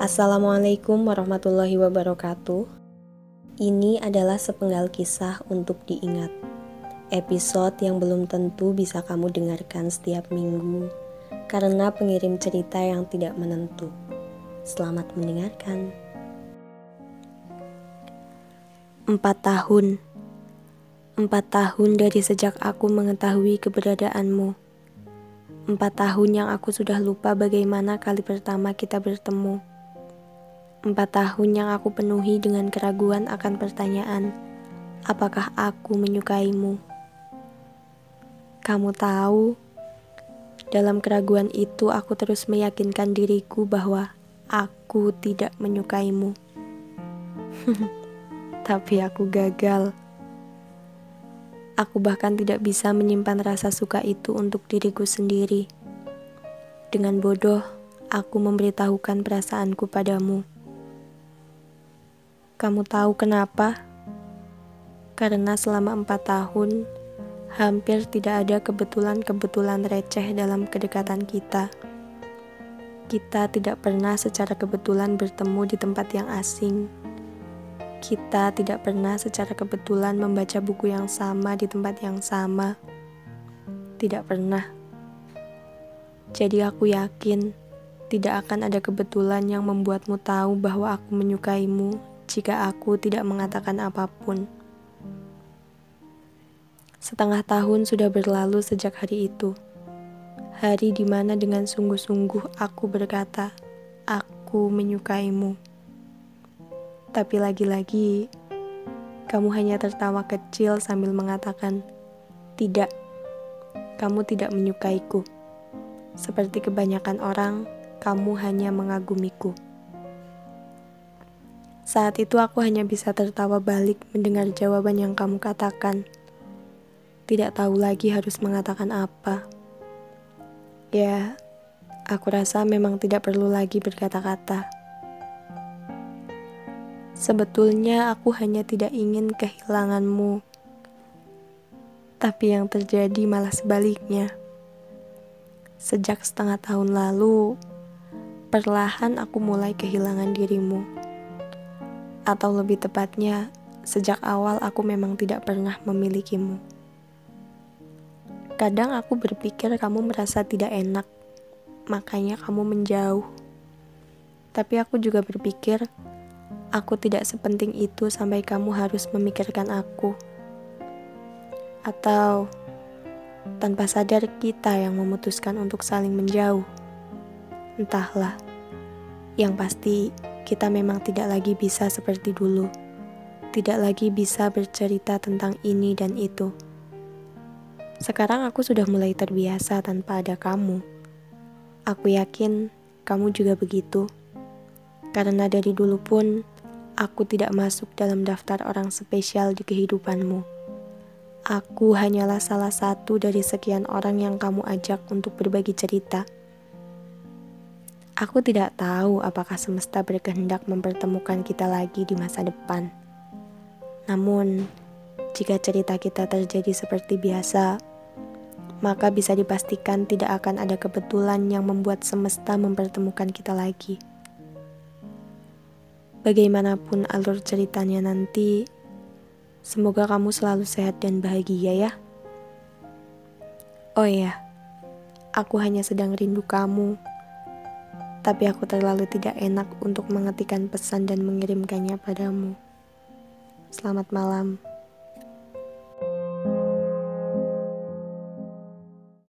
Assalamualaikum warahmatullahi wabarakatuh. Ini adalah sepenggal kisah untuk diingat. Episode yang belum tentu bisa kamu dengarkan setiap minggu karena pengirim cerita yang tidak menentu. Selamat mendengarkan. Empat tahun Empat tahun dari sejak aku mengetahui keberadaanmu. Empat tahun yang aku sudah lupa bagaimana kali pertama kita bertemu Empat tahun yang aku penuhi dengan keraguan akan pertanyaan, apakah aku menyukaimu? Kamu tahu, dalam keraguan itu aku terus meyakinkan diriku bahwa aku tidak menyukaimu. Tapi aku gagal. Aku bahkan tidak bisa menyimpan rasa suka itu untuk diriku sendiri. Dengan bodoh, aku memberitahukan perasaanku padamu. Kamu tahu kenapa? Karena selama empat tahun, hampir tidak ada kebetulan-kebetulan receh dalam kedekatan kita. Kita tidak pernah secara kebetulan bertemu di tempat yang asing. Kita tidak pernah secara kebetulan membaca buku yang sama di tempat yang sama. Tidak pernah. Jadi aku yakin tidak akan ada kebetulan yang membuatmu tahu bahwa aku menyukaimu jika aku tidak mengatakan apa pun. Setengah tahun sudah berlalu sejak hari itu. Hari di mana dengan sungguh-sungguh aku berkata, "Aku menyukaimu." Tapi lagi-lagi, kamu hanya tertawa kecil sambil mengatakan, "Tidak, kamu tidak menyukaiku." Seperti kebanyakan orang, kamu hanya mengagumiku. Saat itu aku hanya bisa tertawa balik mendengar jawaban yang kamu katakan. Tidak tahu lagi harus mengatakan apa. Ya, aku rasa memang tidak perlu lagi berkata-kata. Sebetulnya aku hanya tidak ingin kehilanganmu. Tapi yang terjadi malah sebaliknya. Sejak setengah tahun lalu, perlahan aku mulai kehilangan dirimu atau lebih tepatnya, sejak awal aku memang tidak pernah memilikimu. Kadang aku berpikir kamu merasa tidak enak, makanya kamu menjauh. Tapi aku juga berpikir, aku tidak sepenting itu sampai kamu harus memikirkan aku. Atau tanpa sadar kita yang memutuskan untuk saling menjauh. Entahlah. Yang pasti, kita memang tidak lagi bisa seperti dulu, tidak lagi bisa bercerita tentang ini dan itu. Sekarang aku sudah mulai terbiasa tanpa ada kamu. Aku yakin kamu juga begitu, karena dari dulu pun aku tidak masuk dalam daftar orang spesial di kehidupanmu. Aku hanyalah salah satu dari sekian orang yang kamu ajak untuk berbagi cerita. Aku tidak tahu apakah semesta berkehendak mempertemukan kita lagi di masa depan. Namun, jika cerita kita terjadi seperti biasa, maka bisa dipastikan tidak akan ada kebetulan yang membuat semesta mempertemukan kita lagi. Bagaimanapun alur ceritanya nanti, semoga kamu selalu sehat dan bahagia ya. Oh iya, aku hanya sedang rindu kamu tapi aku terlalu tidak enak untuk mengetikkan pesan dan mengirimkannya padamu. Selamat malam.